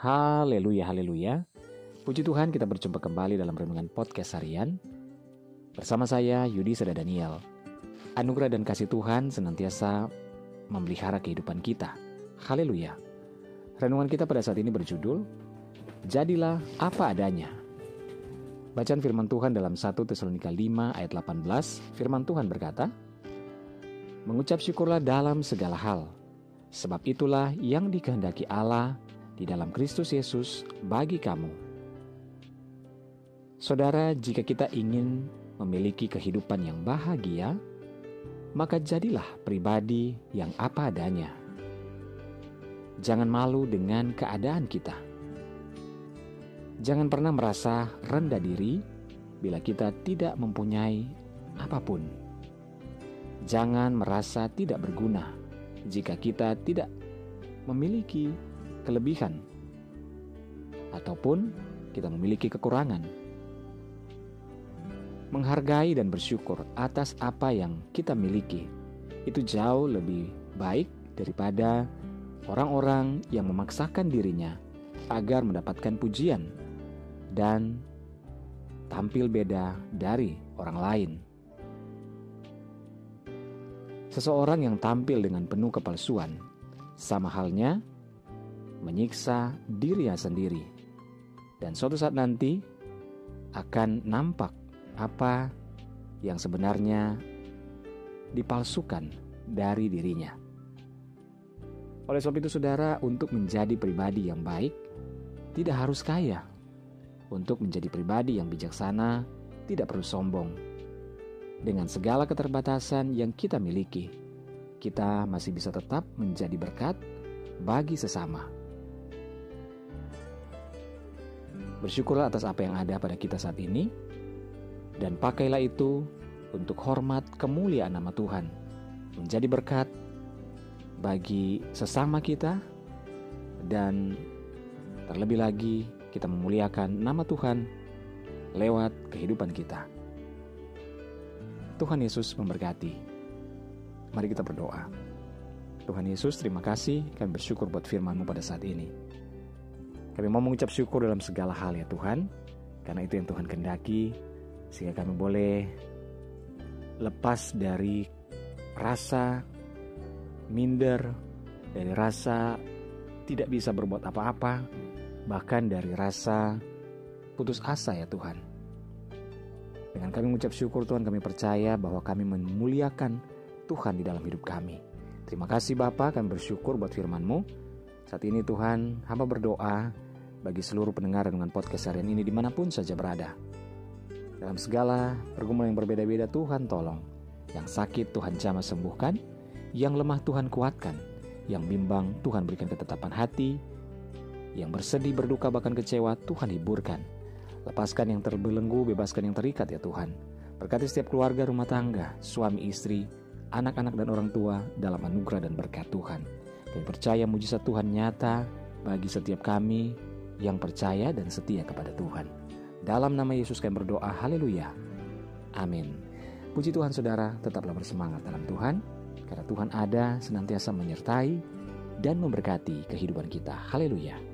Haleluya, haleluya. Puji Tuhan kita berjumpa kembali dalam Renungan Podcast Harian. Bersama saya Yudi Seda Daniel. Anugerah dan kasih Tuhan senantiasa memelihara kehidupan kita. Haleluya. Renungan kita pada saat ini berjudul Jadilah apa adanya. Bacaan firman Tuhan dalam 1 Tesalonika 5 ayat 18, firman Tuhan berkata, Mengucap syukurlah dalam segala hal, sebab itulah yang dikehendaki Allah di dalam Kristus Yesus bagi kamu. Saudara, jika kita ingin memiliki kehidupan yang bahagia, maka jadilah pribadi yang apa adanya. Jangan malu dengan keadaan kita. Jangan pernah merasa rendah diri bila kita tidak mempunyai apa pun. Jangan merasa tidak berguna jika kita tidak memiliki kelebihan, ataupun kita memiliki kekurangan. Menghargai dan bersyukur atas apa yang kita miliki itu jauh lebih baik daripada orang-orang yang memaksakan dirinya agar mendapatkan pujian dan tampil beda dari orang lain. Seseorang yang tampil dengan penuh kepalsuan, sama halnya menyiksa dirinya sendiri. Dan suatu saat nanti akan nampak apa yang sebenarnya dipalsukan dari dirinya. Oleh sebab itu saudara, untuk menjadi pribadi yang baik, tidak harus kaya. Untuk menjadi pribadi yang bijaksana, tidak perlu sombong. Dengan segala keterbatasan yang kita miliki, kita masih bisa tetap menjadi berkat bagi sesama. Bersyukurlah atas apa yang ada pada kita saat ini, dan pakailah itu untuk hormat kemuliaan nama Tuhan, menjadi berkat bagi sesama kita, dan terlebih lagi kita memuliakan nama Tuhan lewat kehidupan kita. Tuhan Yesus memberkati. Mari kita berdoa. Tuhan Yesus, terima kasih kami bersyukur buat firman-Mu pada saat ini. Kami mau mengucap syukur dalam segala hal ya Tuhan, karena itu yang Tuhan kendaki, sehingga kami boleh lepas dari rasa minder, dari rasa tidak bisa berbuat apa-apa, bahkan dari rasa putus asa ya Tuhan. Dengan kami mengucap syukur Tuhan kami percaya bahwa kami memuliakan Tuhan di dalam hidup kami. Terima kasih Bapak, kami bersyukur buat firman-Mu. Saat ini Tuhan, hamba berdoa bagi seluruh pendengar dengan podcast harian ini di mana pun saja berada. Dalam segala pergumulan yang berbeda-beda Tuhan tolong. Yang sakit Tuhan jamah sembuhkan, yang lemah Tuhan kuatkan, yang bimbang Tuhan berikan ketetapan hati, yang bersedih, berduka, bahkan kecewa Tuhan hiburkan. Lepaskan yang terbelenggu, bebaskan yang terikat ya Tuhan. Berkati setiap keluarga rumah tangga, suami istri, anak-anak dan orang tua dalam anugerah dan berkat Tuhan. Kami percaya mujizat Tuhan nyata bagi setiap kami yang percaya dan setia kepada Tuhan. Dalam nama Yesus kami berdoa, haleluya. Amin. Puji Tuhan saudara, tetaplah bersemangat dalam Tuhan, karena Tuhan ada senantiasa menyertai dan memberkati kehidupan kita. Haleluya.